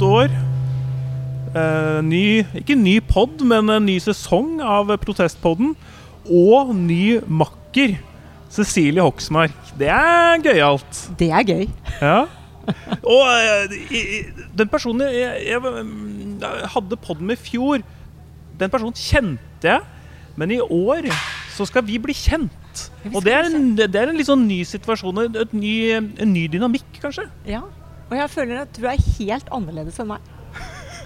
Nytt år. Eh, ny, ikke ny pod, men en ny sesong av Protestpodden. Og ny makker. Cecilie Hoksmark. Det er gøyalt. Det er gøy. Ja. Og eh, den personen jeg, jeg, jeg hadde podden med i fjor, den personen kjente jeg. Men i år så skal vi bli kjent. Og det er en, det er en litt sånn ny situasjon. Et, et ny, en ny dynamikk, kanskje. Ja. Og jeg føler at du er helt annerledes enn meg.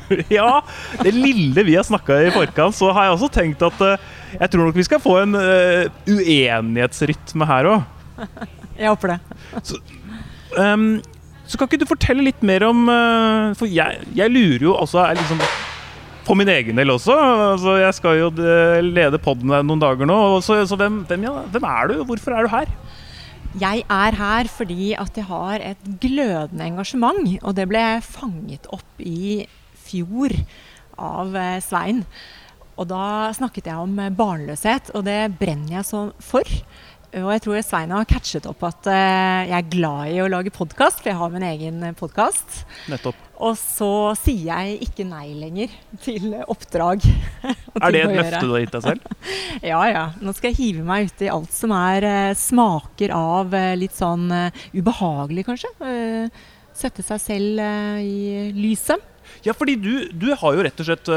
Ja, det lille vi har snakka i forkant, så har jeg også tenkt at uh, jeg tror nok vi skal få en uh, uenighetsrytme her òg. Jeg håper det. Um, så kan ikke du fortelle litt mer om uh, For jeg, jeg lurer jo også er liksom, For min egen del også. Altså, jeg skal jo lede podden noen dager nå. Så, så hvem, hvem, ja, hvem er du? Hvorfor er du her? Jeg er her fordi at jeg har et glødende engasjement, og det ble fanget opp i fjor av eh, Svein. Og da snakket jeg om barnløshet, og det brenner jeg så for. Og jeg tror Svein har catchet opp at eh, jeg er glad i å lage podkast, for jeg har min egen podkast. Og så sier jeg ikke nei lenger til oppdrag. Er det et løfte du har gitt deg selv? Ja, ja. Nå skal jeg hive meg ut i alt som er eh, smaker av eh, litt sånn eh, ubehagelig, kanskje. Sette seg selv i lyset. Ja, fordi du, du har jo rett og slett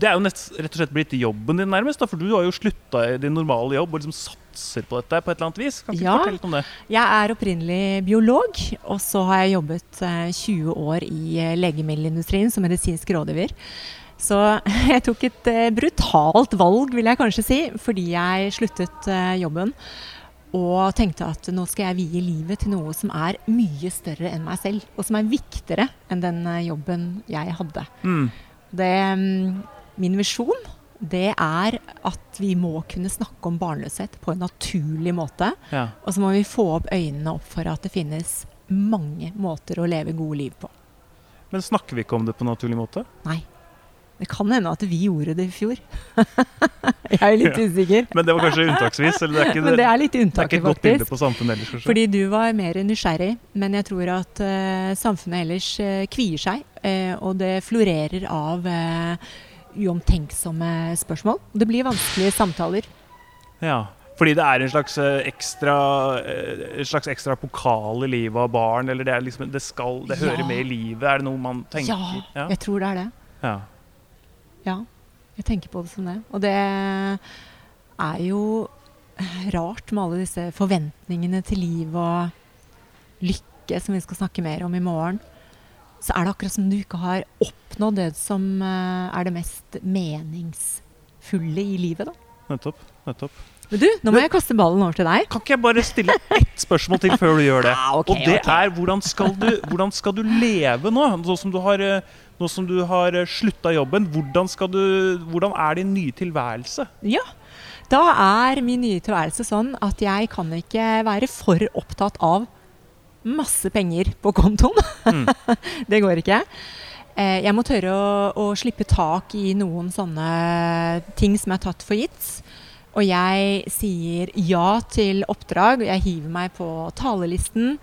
Det er jo nett, rett og slett blitt jobben din, nærmest. Da, for du har jo slutta i din normale jobb og liksom satser på dette på et eller annet vis. Kan ikke Ja. fortelle litt om det? Jeg er opprinnelig biolog, og så har jeg jobbet eh, 20 år i eh, legemiddelindustrien som medisinsk rådgiver. Så jeg tok et eh, brutalt valg, vil jeg kanskje si, fordi jeg sluttet eh, jobben. Og tenkte at nå skal jeg vie livet til noe som er mye større enn meg selv. Og som er viktigere enn den eh, jobben jeg hadde. Mm. Det, mm, min visjon det er at vi må kunne snakke om barnløshet på en naturlig måte. Ja. Og så må vi få opp øynene opp for at det finnes mange måter å leve gode liv på. Men snakker vi ikke om det på en naturlig måte? Nei. Det kan hende at vi gjorde det i fjor. jeg er litt Ja. usikker. Men det var kanskje unntaksvis? Eller det er ikke, Men det er litt det er ikke et godt bilde på samfunnet ellers, kanskje? Fordi du var mer nysgjerrig, men jeg tror at uh, samfunnet ellers uh, kvier seg. uh, og det florerer av uomtenksomme spørsmål. Det blir vanskelige samtaler. Ja, fordi det er en slags eh, ekstra eh, En slags ekstra pokal i livet av barn? Eller det, er liksom, det, skal, det hører Ja. med i livet? Er det noe man tenker? Ja, Ja. jeg tror det er det. Ja. Ja, jeg tenker på det som det. Og det er jo rart med alle disse forventningene til liv og lykke, som vi skal snakke mer om i morgen. Så er det akkurat som du ikke har oppnådd det som eh, er det mest meningsfulle i livet, da. Nettopp. nettopp. Men du, nå må jeg kaste ballen over til deg. Kan ikke jeg bare stille ett spørsmål til før du gjør det? Ja, ok, Og det okay. er hvordan skal, du, hvordan skal du leve nå? Nå som du har, eh, nå som du har eh, slutta jobben, hvordan, skal du, hvordan er din nye tilværelse? Ja. Da er min nye tilværelse sånn at jeg kan ikke være for opptatt av masse penger på kontoen. Mm. det går ikke. Eh, jeg må tørre å, å slippe tak i noen sånne ting som er tatt for gitt. Og jeg sier ja til oppdrag, og jeg hiver meg på talelisten.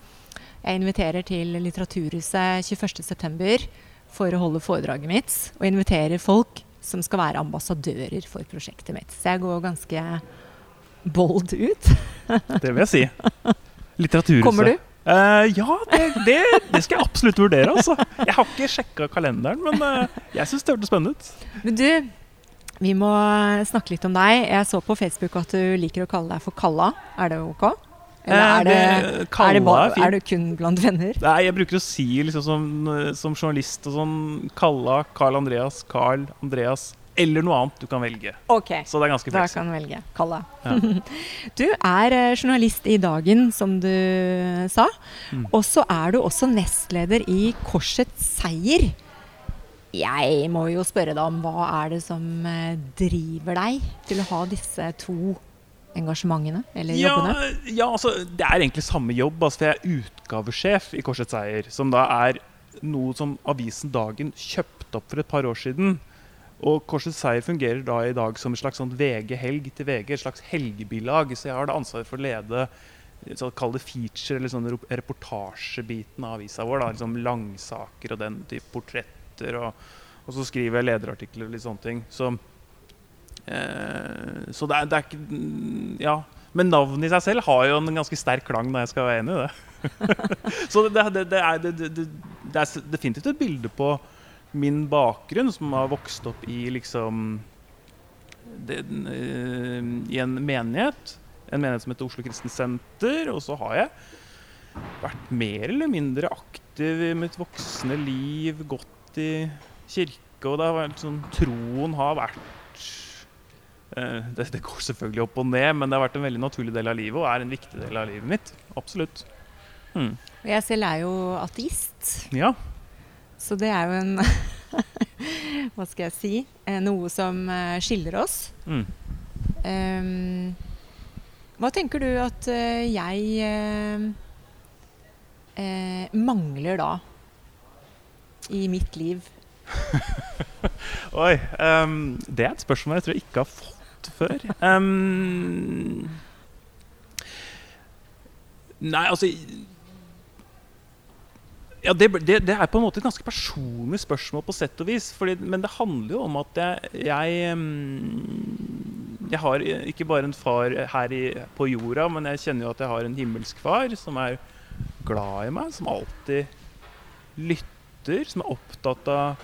Jeg inviterer til Litteraturhuset 21.9. for å holde foredraget mitt. Og inviterer folk som skal være ambassadører for prosjektet mitt. Så jeg går ganske bold ut. Det vil jeg si. Litteraturhuset. Kommer du? Eh, ja, det, det, det skal jeg absolutt vurdere. Altså. Jeg har ikke sjekka kalenderen, men uh, jeg syns det hørtes spennende ut. Men du, vi må snakke litt om deg. Jeg så på Facebook at du liker å kalle deg for Kalla. Er det ok? Eller Eh, er det, Kalla er, det er er det kun blant venner? Nei, jeg bruker å si liksom som, som journalist og sånn Kalla, Carl Andreas, Carl Andreas eller noe annet du kan velge. Ok, Så det er ganske da kan du velge. Kalla. Ja. Du er eh, journalist i Dagen, som du sa. Mm. Og så er du også nestleder i Korsets Seier. Jeg må jo spørre deg om hva er det som eh, driver deg til å ha disse to engasjementene, eller Ja, jobbene? ja, altså det er egentlig samme jobb. Altså, for jeg er utgavesjef i Korsets Seier, som da er noe som avisen Dagen kjøpte opp for et par år siden. Og Korsets Seier fungerer da i dag som en slags sånn VG-helg til VG, et slags helgebilag. Så jeg har da ansvar for å lede Kall det feature, eller sånn rep- reportasjebiten av avisa vår. Da, liksom Langsaker og den type portretter. Og, og så skriver jeg lederartikler og litt sånne ting. Så, eh, så det, er, det er ikke Ja. Men navnet i seg selv har jo en ganske sterk klang, da jeg skal være enig i det. så det, det, det, er, er definitivt et bilde på min bakgrunn, som har vokst opp i liksom det, eh, I en menighet. En menighet som heter Oslo Kristen Senter. Og så har jeg vært mer eller mindre aktiv i mitt voksne liv. Gått i kirke, og det har vært sånn Troen har vært eh, det, det går selvfølgelig opp og ned, men det har vært en veldig naturlig del av livet og er en viktig del av livet mitt. Absolutt. Hmm. Og jeg selv er jo ateist, Ja. Så det er jo en Hva skal jeg si? Eh, Noe som eh, skiller oss. Mm. Um, hva tenker du at eh, jeg eh, eh, mangler da i mitt liv? Oi. Um, det er et spørsmål jeg tror jeg ikke har fått før. Um, nei, altså ja, det, det, det er på en måte et ganske personlig spørsmål, på sett og vis. Fordi, men det handler jo om at jeg, jeg ehm, Jeg har ikke bare en far her i, på jorda, men jeg kjenner jo at jeg har en himmelsk far som er glad i meg, som alltid lytter, som er opptatt av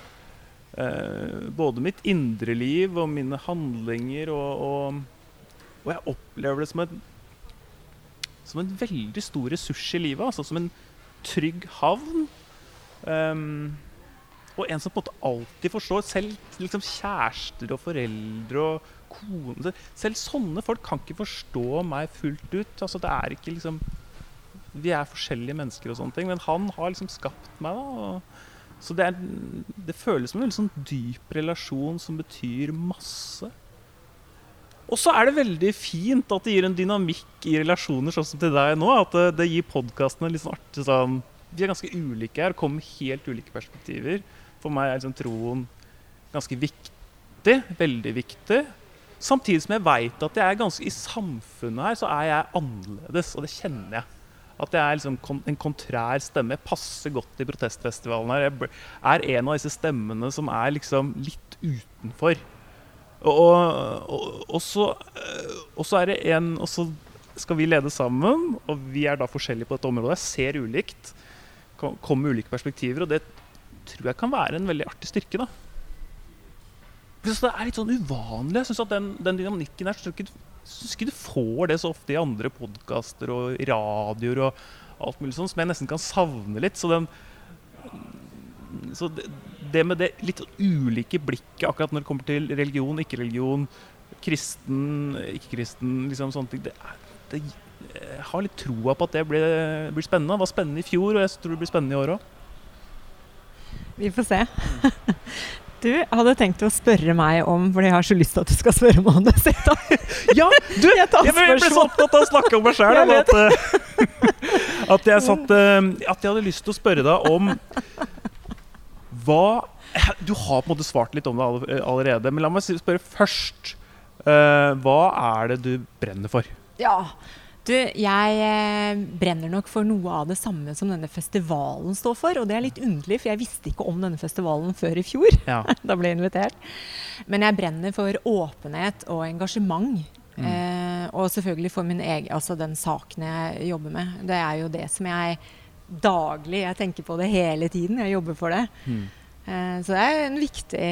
eh, både mitt indre liv og mine handlinger. Og, og, og jeg opplever det som en, som en veldig stor ressurs i livet. Altså som en trygg havn. Um, og en som på en måte alltid forstår. Selv liksom kjærester og foreldre og kone Selv sånne folk kan ikke forstå meg fullt ut. Altså det er ikke liksom Vi er forskjellige mennesker og sånne ting, men han har liksom skapt meg. da og så det, er, det føles som en veldig sånn dyp relasjon som betyr masse. Og så er det veldig fint at det gir en dynamikk i relasjoner sånn som til deg nå. At det, det gir podkastene litt sånn artig sånn Vi er ganske ulike her, kommer med helt ulike perspektiver. For meg er liksom troen ganske viktig. Veldig viktig. Samtidig som jeg veit at jeg er ganske i samfunnet her, så er jeg annerledes, og det kjenner jeg. At jeg er liksom en kontrær stemme. Jeg passer godt i protestfestivalen her. Jeg er en av disse stemmene som er liksom litt utenfor. Og, og, så, øh, og så er det en Og så skal vi lede sammen, og vi er da forskjellige på dette området. Jeg ser ulikt. Kommer med ulike perspektiver, og det tror jeg kan være en veldig artig styrke. da så det er litt sånn uvanlig. Jeg synes at den, den dynamikken her, jeg ikke, ikke du får det så ofte i andre podkaster og radioer og alt mulig sånn, som jeg nesten kan savne litt. Så, den, så det, det med det litt ulike blikket akkurat når det kommer til religion, ikke-religion, kristen, ikke-kristen, liksom sånne ting det, det, Jeg har litt troa på at det blir, blir spennende. Det var spennende i fjor, og jeg tror det blir spennende i år òg. Vi får se. Du hadde tenkt å spørre meg om, fordi jeg har så lyst til at du skal spørre meg om det. Ja, du! Jeg Jeg ble, så opptatt av å snakke om meg sjøl at, eh, at, jeg satt, eh, at jeg hadde lyst til å spørre deg om hva Du har på en måte svart litt om det allerede, men la meg spørre først. Uh, hva er det du brenner for? Ja. Du, jeg eh, brenner nok for noe av det samme som denne festivalen står for. Og det er litt underlig, for jeg visste ikke om denne festivalen før i fjor. Ja. da ble jeg invitert. Men jeg brenner for åpenhet og engasjement. Mm. Eh, og selvfølgelig for min egen, altså den saken jeg jobber med. Det er jo det som jeg daglig Jeg tenker på det hele tiden. Jeg jobber for det. Mm. Eh, så det er en viktig,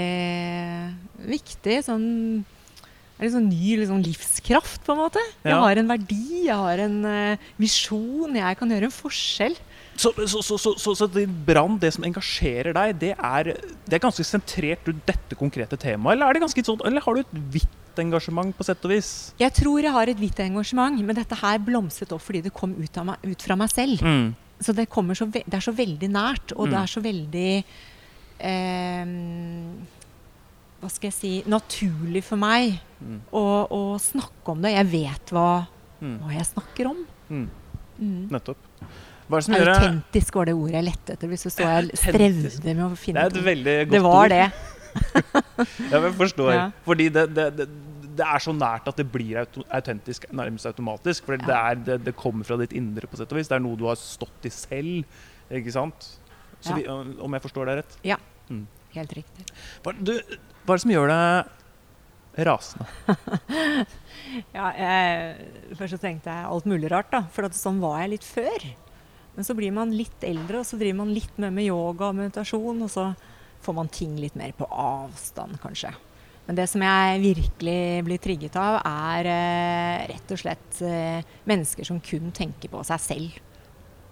viktig sånn er det sånn ny liksom, livskraft, på en måte. Jeg Ja. har en verdi, jeg har en uh, visjon, jeg kan gjøre en forskjell. Så, så, så, så, så, så din brann, det som engasjerer deg, det er, det er ganske sentrert rundt dette konkrete temaet? Eller, er det sånn, eller har du et hvitt engasjement, på sett og vis? Jeg tror jeg har et hvitt engasjement, men dette her blomstret opp fordi det kom ut, av meg, ut fra meg selv. Mm. Så det, så det er så veldig nært, og det Mm. er så veldig eh, Hva skal jeg si Naturlig for meg Mm. å, å snakke om det. Jeg vet hva, Mm. hva jeg snakker om. Mm. Mm. Nettopp. Hva er det som gjør Autentisk var det ordet jeg lette etter. Hvis du så jeg strevde med å finne Det er et veldig godt ord. Det var ord. det. Ja, men forstår. Ja. Fordi det, det, det, det er så nært at det blir autentisk nærmest automatisk. For det, er, det, det kommer fra ditt indre, på sett og vis. Det er noe du har stått i selv. Ikke sant? Så Ja. vi, om jeg forstår deg rett. Ja, Helt riktig. Hva, du, hva er det som gjør deg rasende? Ja, jeg, først så tenkte jeg alt mulig rart, da. For at sånn var jeg litt før. Men så blir man litt eldre, og så driver man litt mer med yoga og meditasjon. Og så får man ting litt mer på avstand, kanskje. Men det som jeg virkelig blir trigget av, er eh, rett og slett eh, mennesker som kun tenker på seg selv.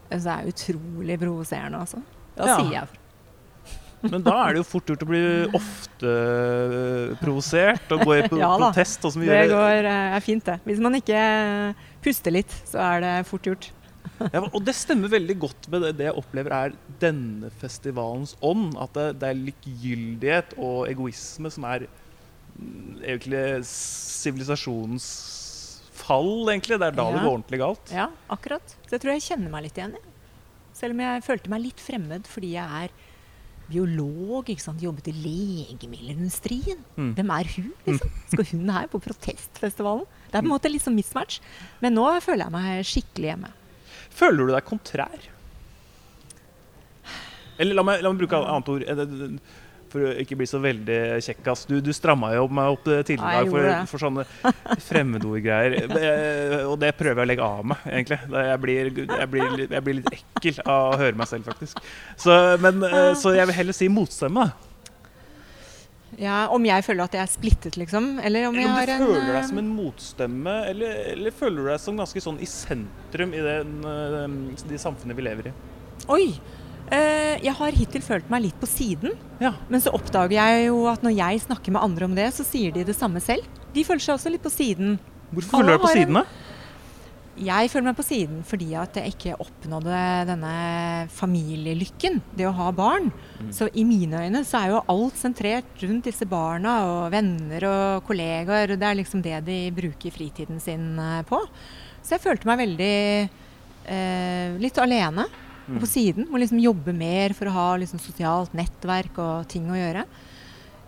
Så det er utrolig provoserende, altså. Da Ja. sier jeg Men da er det jo fort gjort å bli ofte øh, provosert og gå i pro Ja protest. Og som Det går, eh, er fint, det. Hvis man ikke eh, puster litt, så er det fort gjort. ja, og det stemmer veldig godt med det, det jeg opplever er denne festivalens ånd. At det, det er likegyldighet og egoisme som er egentlig sivilisasjonens fall, egentlig. Det er da det går ordentlig galt. Ja, akkurat. Så jeg tror jeg kjenner meg litt igjen. jeg. Selv om jeg følte meg litt fremmed fordi jeg er biolog, ikke sant? jobbet i legemiddelindustrien. Mm. Hvem er hun, liksom? Skal hun her på protestfestivalen? Det er på en måte litt sånn mismatch. Men nå føler jeg meg skikkelig hjemme. Føler du deg kontrær? Eller la meg, la meg bruke et annet ord. For å ikke bli så veldig kjekkas. Du, du stramma jo meg opp eh, tidligere i dag for, sånne fremmedordgreier. Eh, Og det prøver jeg å legge av meg, egentlig. Jeg blir, jeg, blir, jeg blir litt ekkel av å høre meg selv, faktisk. Så, men, eh, så jeg vil heller si motstemme. Ja, om jeg føler at jeg er splittet, liksom? Eller om Eller om du føler en, deg som en motstemme, eller, eller føler du deg som ganske sånn i sentrum i den, de samfunnet vi lever i? Oi! Eh, jeg har hittil følt meg litt på siden. Ja. Men så oppdager jeg jo at når jeg snakker med andre om det, så sier de det samme selv. De føler seg også litt på siden. Hvorfor føler du deg på siden, da? Jeg føler meg på siden fordi at jeg ikke oppnådde denne familielykken, det å ha barn. Mm. Så i mine øyne så er jo alt sentrert rundt disse barna og venner og kollegaer. Det er liksom det de bruker fritiden sin eh, på. Så jeg følte meg veldig eh, litt alene og Mm. på siden. Må liksom jobbe mer for å ha liksom sosialt nettverk og ting å gjøre.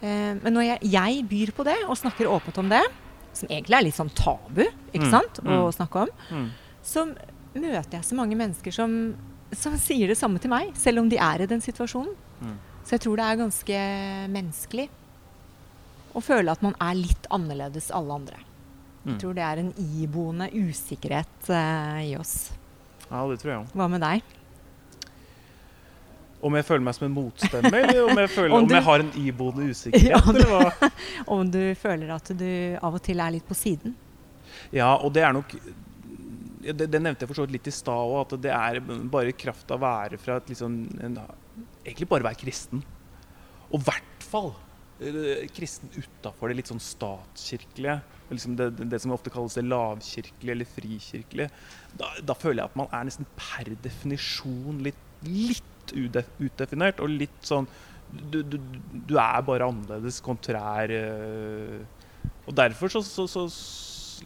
Eh, men når jeg, jeg byr på det og snakker åpent om det, som egentlig er litt sånn tabu ikke Mm, sant, å mm. snakke om, Mm. så møter jeg så mange mennesker som, som sier det samme til meg, selv om de er i den situasjonen. Mm. Så jeg tror det er ganske menneskelig å føle at man er litt annerledes alle andre. Mm. Jeg tror det er en iboende usikkerhet eh, i oss. Ja, det tror jeg òg. Hva med deg? Om jeg føler meg som en motstemme, eller om jeg, føler, Om om jeg har en iboende usikkerhet? Ja, du- eller hva? Om du føler at du av og til er litt på siden? Ja, og det er nok det, det nevnte jeg for så vidt litt i stad òg, at det er bare kraft av å være fra et liksom en, Egentlig bare være kristen. Og i hvert fall eh, kristen utafor det litt sånn statskirkelige. Liksom det, det som ofte kalles det lavkirkelige eller frikirkelige. Da, da føler jeg at man er nesten per definisjon litt, litt ude, utdefinert. Og litt sånn Du, du, du er bare annerledes, kontrær. eh, og derfor så, så, så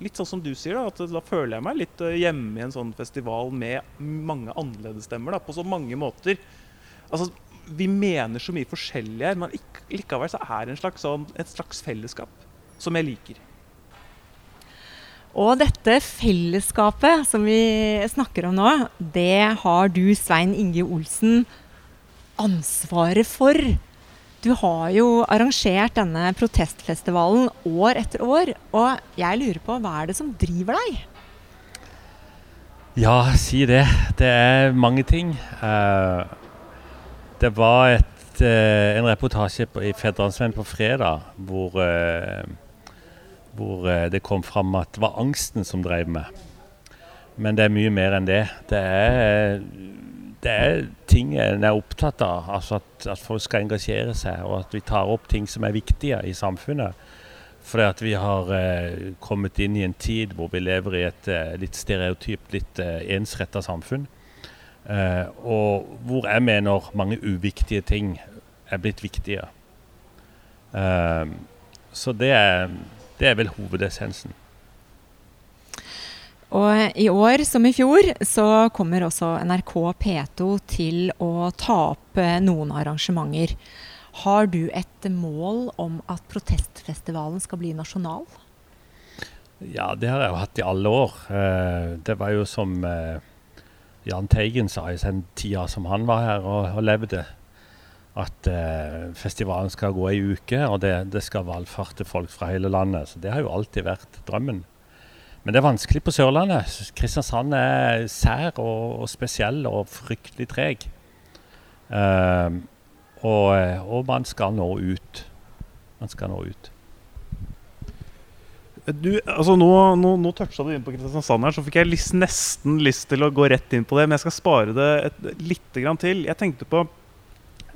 Litt sånn som du sier, da, at da føler jeg meg litt eh, hjemme i en sånn festival med mange annerledesstemmer. På så mange måter. Altså, Vi mener så mye forskjellig her, men likevel så er det en slags sånn, et slags fellesskap som jeg liker. Og dette fellesskapet som vi snakker om nå, det har du, Svein Inge Olsen, ansvaret for. Du har jo arrangert denne protestfestivalen år etter år. Og jeg lurer på, hva er det som driver deg? Ja, si det. Det er mange ting. Eh, det var et, eh, en reportasje i Fedrelandsvennen på fredag hvor, eh, hvor eh, det kom fram at det var angsten som drev meg. Men det er mye mer enn det. Det er, det er ting en er opptatt av. Altså at, at folk skal engasjere seg, og at vi tar opp ting som er viktige i samfunnet. Fordi at vi har eh, kommet inn i en tid hvor vi lever i et eh, litt stereotypt, litt eh, ensretta samfunn. Eh, og hvor jeg mener mange uviktige ting er blitt viktige. Eh, så det er, det er vel hovedessensen. Og i år som i fjor så kommer også NRK P2 til å ta opp eh, noen arrangementer. Har du et mål om at protestfestivalen skal bli nasjonal? Ja, det har jeg jo hatt i alle år. Eh, det var jo som eh, Jahn Teigen sa i den tida som han var her og, og levde, at eh, festivalen skal gå ei uke, og det, det skal valfarte folk fra hele landet. Så det har jo alltid vært drømmen. Men det er vanskelig på Sørlandet. Kristiansand er sær og, og spesiell og fryktelig treg. Eh, og, og man skal nå ut. Man skal nå ut. Du, altså nå, nå, nå toucha du inn på Kristiansand her, så fikk jeg nesten lyst til å gå rett inn på det. Men jeg skal spare det et, litt til. Jeg tenkte på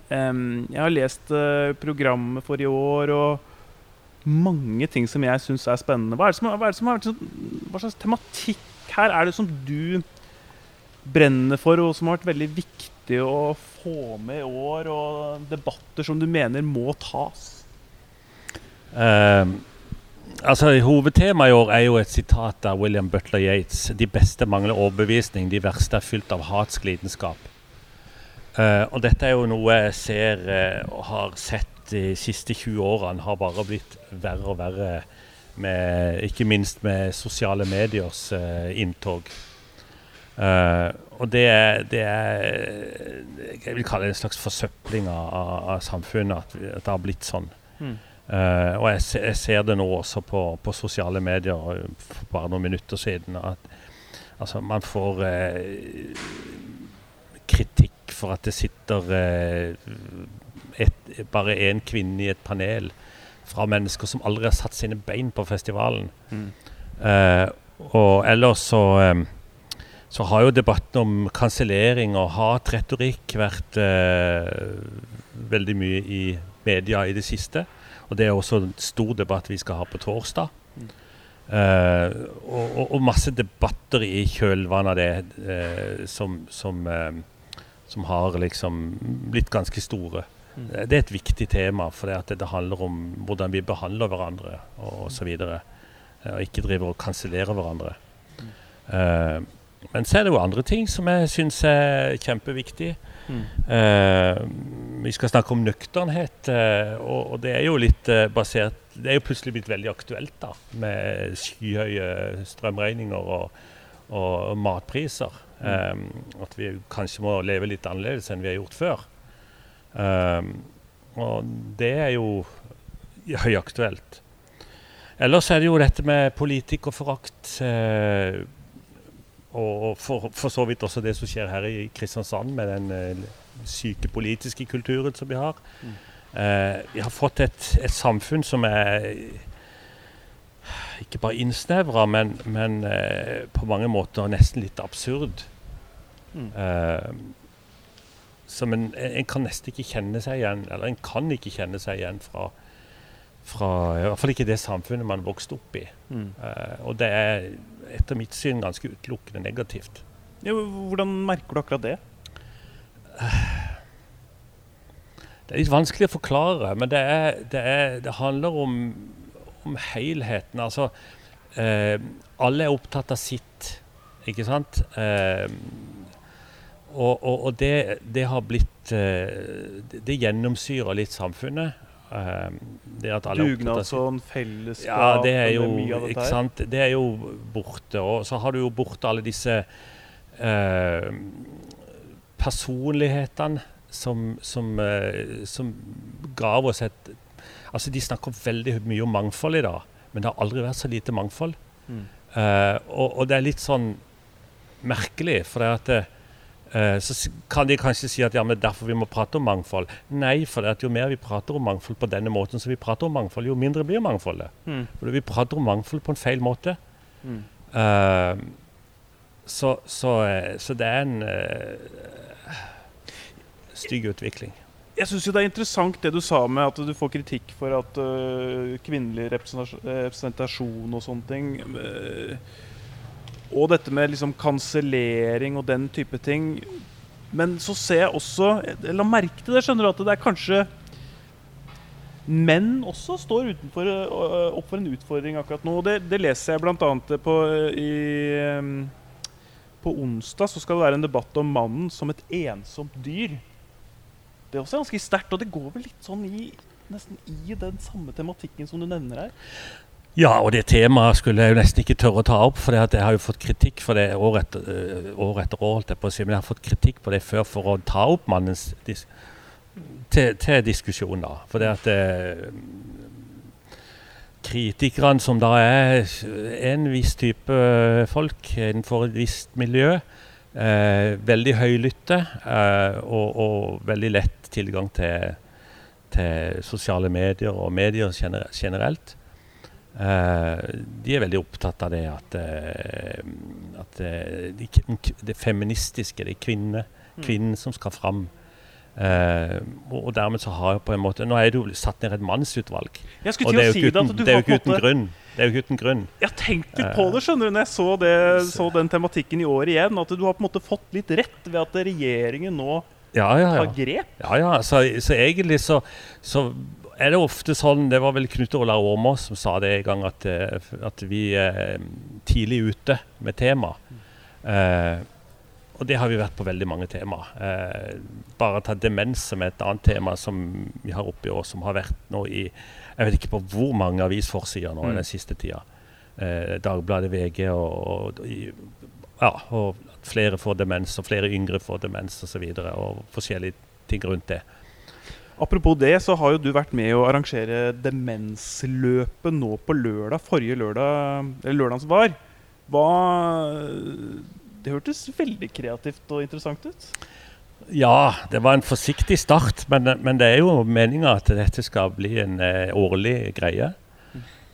um, Jeg har lest uh, programmet for i år og mange ting som jeg syns er spennende. Hva, er det som, hva, er er, sånn, hva slags tematikk her er det som du brenner for, og som har vært veldig viktig å få med i år? Og debatter som du mener må tas? Um Altså, Hovedtemaet i år er jo et sitat av William Butler Yates. De beste mangler overbevisning, de verste er fylt av hatsk lidenskap. Uh, og dette er jo noe jeg ser uh, og har sett de siste 20 årene har bare blitt verre og verre, med, ikke minst med sosiale mediers uh, inntog. og det er, det er, Jeg vil kalle det en slags forsøpling av, av samfunnet, at, at, det har blitt sånn. Mm. Og jeg, jeg, ser det nå også på, på, sosiale medier for bare noen minutter siden at altså, man får kritikk for at det sitter uh, et, bare én kvinne i et panel fra mennesker som aldri har satt sine bein på festivalen. Mm. og ellers så så har jo debatten om kansellering og hatretorikk vært veldig mye i media i det siste. Og Det er også en stor debatt vi skal ha på torsdag. Mm. Uh, og, og, masse debatter i kjølvannet av det uh, som, som, uh, som, har liksom blitt ganske store. Mm. Det er et viktig tema, for det, det, handler om hvordan vi behandler hverandre og osv. Og ikke driver og kansellerer hverandre. Mm. men så er det jo andre ting som jeg syns er kjempeviktig. Mm. Uh, vi skal snakke om nøkternhet, uh, og, og, det er jo litt uh, basert Det er jo plutselig blitt veldig aktuelt da, med skyhøye strømregninger og, og matpriser. Um, at vi kanskje må leve litt annerledes enn vi har gjort før. Um, og det er jo høyaktuelt. Ellers er det jo dette med politikerforakt. Uh, og for, for, så vidt også det som skjer her i Kristiansand, med den uh, syke politiske kulturen som vi har. Mm. Uh, vi har fått et, et, samfunn som er ikke bare innsnevra, men, men eh, på mange måter nesten litt absurd. Mm. som en, en, kan nesten ikke kjenne seg igjen, eller en kan ikke kjenne seg igjen fra, fra I hvert fall ikke det samfunnet man vokste opp i. Mm. og det er etter mitt syn ganske utelukkende negativt. Ja, hvordan merker du akkurat det? Det er litt vanskelig å forklare, men det, er, det, er, det handler om, om, helheten. Altså, eh, alle er opptatt av sitt, ikke sant? Eh, og, og, og det, det, har blitt eh, Det gjennomsyrer litt samfunnet. Uh, Dugnadsånd, fellesskap Ja, det er jo av ikke sant? Det er jo borte. Og så har du jo borte alle disse uh, personlighetene som, som, uh, som ga oss et Altså, de snakker veldig mye om mangfold i dag, men det har aldri vært så lite mangfold. Mm. Og, og, det er litt sånn merkelig, for det at Eh, så kan de kanskje si at ja, men derfor vi må prate om mangfold. Nei, for det at jo mer vi prater om mangfold på denne måten som vi prater om mangfold, jo mindre blir mangfoldet. Mm. For vi prater om mangfold på en feil måte. Mm. Uh, så, så, så, det er en uh, stygg utvikling. Jeg syns det er interessant det du sa med at du får kritikk for at uh, kvinnelig representasjon og sånne ting uh, og dette med liksom kansellering og den type ting. Men så ser jeg også Jeg la merke til det, skjønner du, at det er kanskje menn også står utenfor, øh, opp for en utfordring akkurat nå. Det, det leser jeg bl.a. på i På onsdag så skal det være en debatt om mannen som et ensomt dyr. Det også ganske sterkt, og det går vel litt sånn i nesten i den samme tematikken som du nevner her? Ja, og det temaet skulle jeg jo nesten ikke tørre å ta opp, for jeg har jo fått kritikk for det år etter øh, år. Etter år på å si, men jeg har fått kritikk på det før for å ta opp mannens dis til, til diskusjon. da. For det at øh, kritikerne, som da er en viss type folk innenfor et visst miljø, eh, veldig høylytte eh, og, og, veldig lett tilgang til, til sosiale medier og medier generelt. Eh, de er veldig opptatt av det at, uh, at det, det feministiske, det er kvinne, mm. kvinnen som skal fram. og dermed så har jeg på en måte Nå er det jo satt ned et mannsutvalg. Og si uten, det er jo ikke uten grunn. Det er jo ikke uten grunn. Jeg tenkte litt på det skjønner du, når jeg så, det, så, den tematikken i år igjen. At du har på en måte fått litt rett ved at regjeringen nå ja, ja, ja. tar grep. Ja, ja. Så, så egentlig så, så er det ofte sånn Det var vel Knut Olav Åmås som sa det en gang, at, eh, at vi er tidlig ute med tema. Eh, og det har vi vært på veldig mange tema. Eh, bare ta demens som et annet tema som vi har oppe i år, som har vært nå i Jeg vet ikke på hvor mange avisforsider nå mm. den siste tida. Eh, Dagbladet, VG og, og, ja, og flere får demens, og flere yngre får demens osv. Og, så og forskjellige ting rundt det. Apropos det, så har jo du vært med å arrangere demensløpet nå på lørdag. Forrige lørdag, eller lørdag som var. Hva Det hørtes veldig kreativt og interessant ut? Ja, det var en forsiktig start. Men, men det er jo meninga at dette skal bli en uh, årlig greie.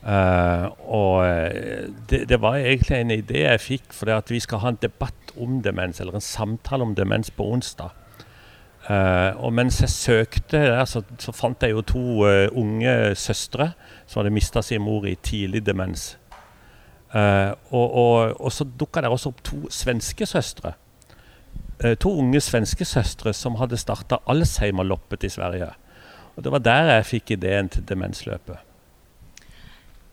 Uh, og eh, det, det, var egentlig en idé jeg fikk, for at vi skal ha en debatt om demens, eller en samtale om demens på onsdag. Uh, og mens jeg søkte der, så, så fant jeg jo to uh, unge søstre som hadde mista sin mor i tidlig demens. Uh, og, og, og, så dukka det også opp to svenske søstre. to unge svenske søstre som hadde starta Alzheimer-loppet i Sverige. Og Det var der jeg fikk ideen til demensløpet.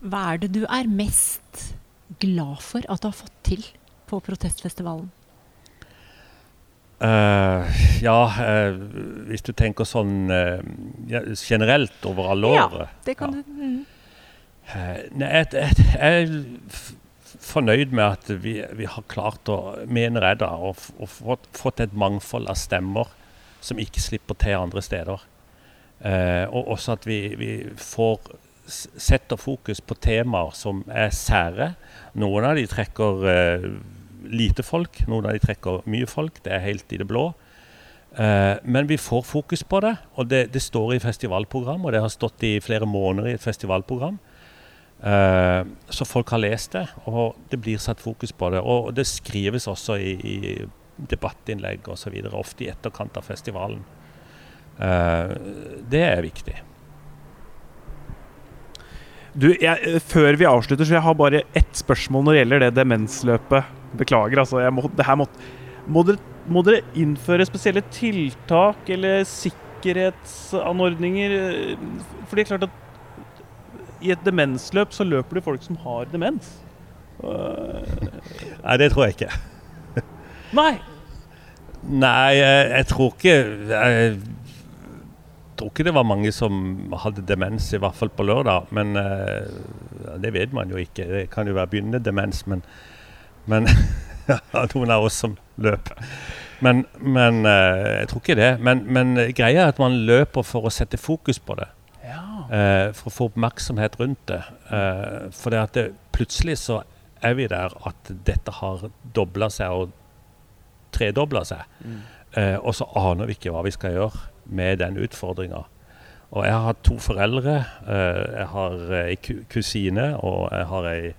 Hva er det du er mest glad for at du har fått til på protestfestivalen? Uh, ja, uh, hvis du tenker sånn uh, ja, generelt over alle ja, året. Det kan ja. du. Mm. Nei, jeg, er fornøyd med at vi, vi, har klart å, mener jeg da, å, å fått, fått, et mangfold av stemmer som ikke slipper til andre steder. og også at vi, vi får setter fokus på temaer som er sære. Noen av de trekker lite folk, noen av de trekker mye folk. Det er helt i det blå. Eh, men vi får fokus på det, og det, det, står i festivalprogram, og det har stått i flere måneder i et festivalprogram. Uh, så folk har lest det, og det blir satt fokus på det. Og det skrives også i, i debattinnlegg osv., ofte i etterkant av festivalen. Uh, det er viktig. Du, jeg, før vi avslutter, så jeg har bare ett spørsmål når det gjelder det demensløpet. Beklager, altså. Må, må, må, dere, må, dere, innføre spesielle tiltak eller sikkerhetsanordninger? For det er klart at i et demensløp så løper det folk som har demens. Nei, det tror jeg ikke. Nei. Nei, jeg, jeg tror ikke jeg, tror ikke det var mange som hadde demens, i hvert fall på lørdag. Men uh, det vet man jo ikke. Det kan jo være begynnende demens, men, men noen av oss som løp. Men, men uh, jeg tror ikke det. Men, men, greia er at man løper for å sette fokus på det. Uh, for å få oppmerksomhet rundt det. for det at det, plutselig så er vi der at dette har dobla seg og tredobla seg. Mm. og så aner vi ikke hva vi skal gjøre med den utfordringa. Og jeg har hatt to foreldre. Uh, jeg har ei kusine, og jeg har ei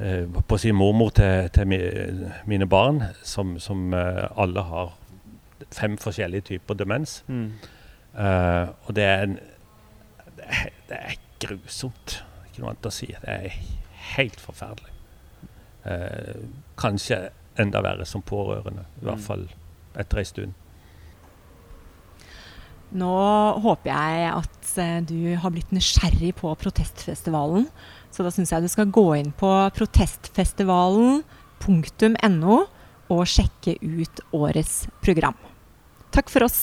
uh, på å si mormor til, til mine barn, som, som uh, alle har fem forskjellige typer demens. Mm. og det er, en, det er, det er grusomt. Ikke noe annet å si. Det er helt forferdelig. kanskje enda verre som pårørende, i hvert mm. fall etter ei stund. Nå håper jeg at eh, du har blitt nysgjerrig på protestfestivalen. Så da syns jeg du skal gå inn på protestfestivalen.no og sjekke ut årets program. Takk for oss.